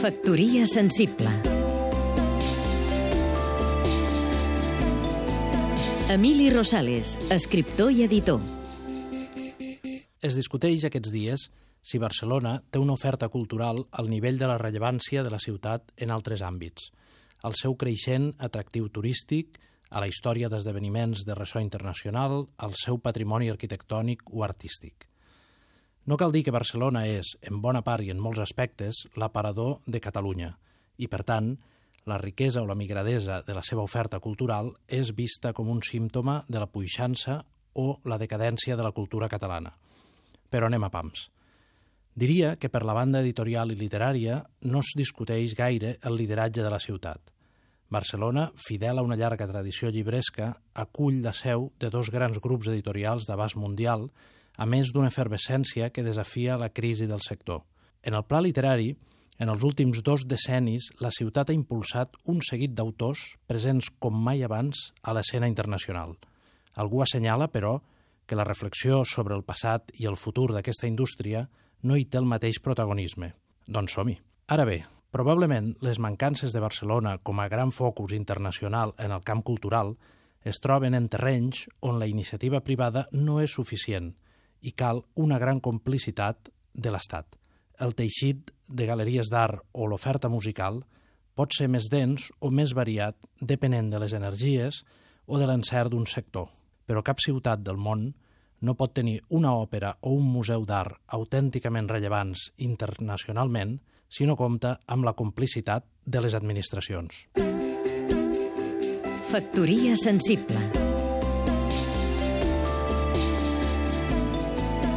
Factoria sensible. Emili Rosales, escriptor i editor. Es discuteix aquests dies si Barcelona té una oferta cultural al nivell de la rellevància de la ciutat en altres àmbits, el seu creixent atractiu turístic, a la història d'esdeveniments de ressò internacional, al seu patrimoni arquitectònic o artístic. No cal dir que Barcelona és, en bona part i en molts aspectes, l'aparador de Catalunya, i, per tant, la riquesa o la migradesa de la seva oferta cultural és vista com un símptoma de la puixança o la decadència de la cultura catalana. Però anem a pams. Diria que per la banda editorial i literària no es discuteix gaire el lideratge de la ciutat. Barcelona, fidel a una llarga tradició llibresca, acull la seu de dos grans grups editorials d'abast mundial a més d'una efervescència que desafia la crisi del sector. En el pla literari, en els últims dos decennis, la ciutat ha impulsat un seguit d'autors presents com mai abans a l'escena internacional. Algú assenyala, però, que la reflexió sobre el passat i el futur d'aquesta indústria no hi té el mateix protagonisme. Doncs som-hi. Ara bé, probablement les mancances de Barcelona com a gran focus internacional en el camp cultural es troben en terrenys on la iniciativa privada no és suficient – i cal una gran complicitat de l'Estat. El teixit de galeries d'art o l'oferta musical pot ser més dens o més variat depenent de les energies o de l'encert d'un sector, però cap ciutat del món no pot tenir una òpera o un museu d'art autènticament rellevants internacionalment si no compta amb la complicitat de les administracions. Factoria sensible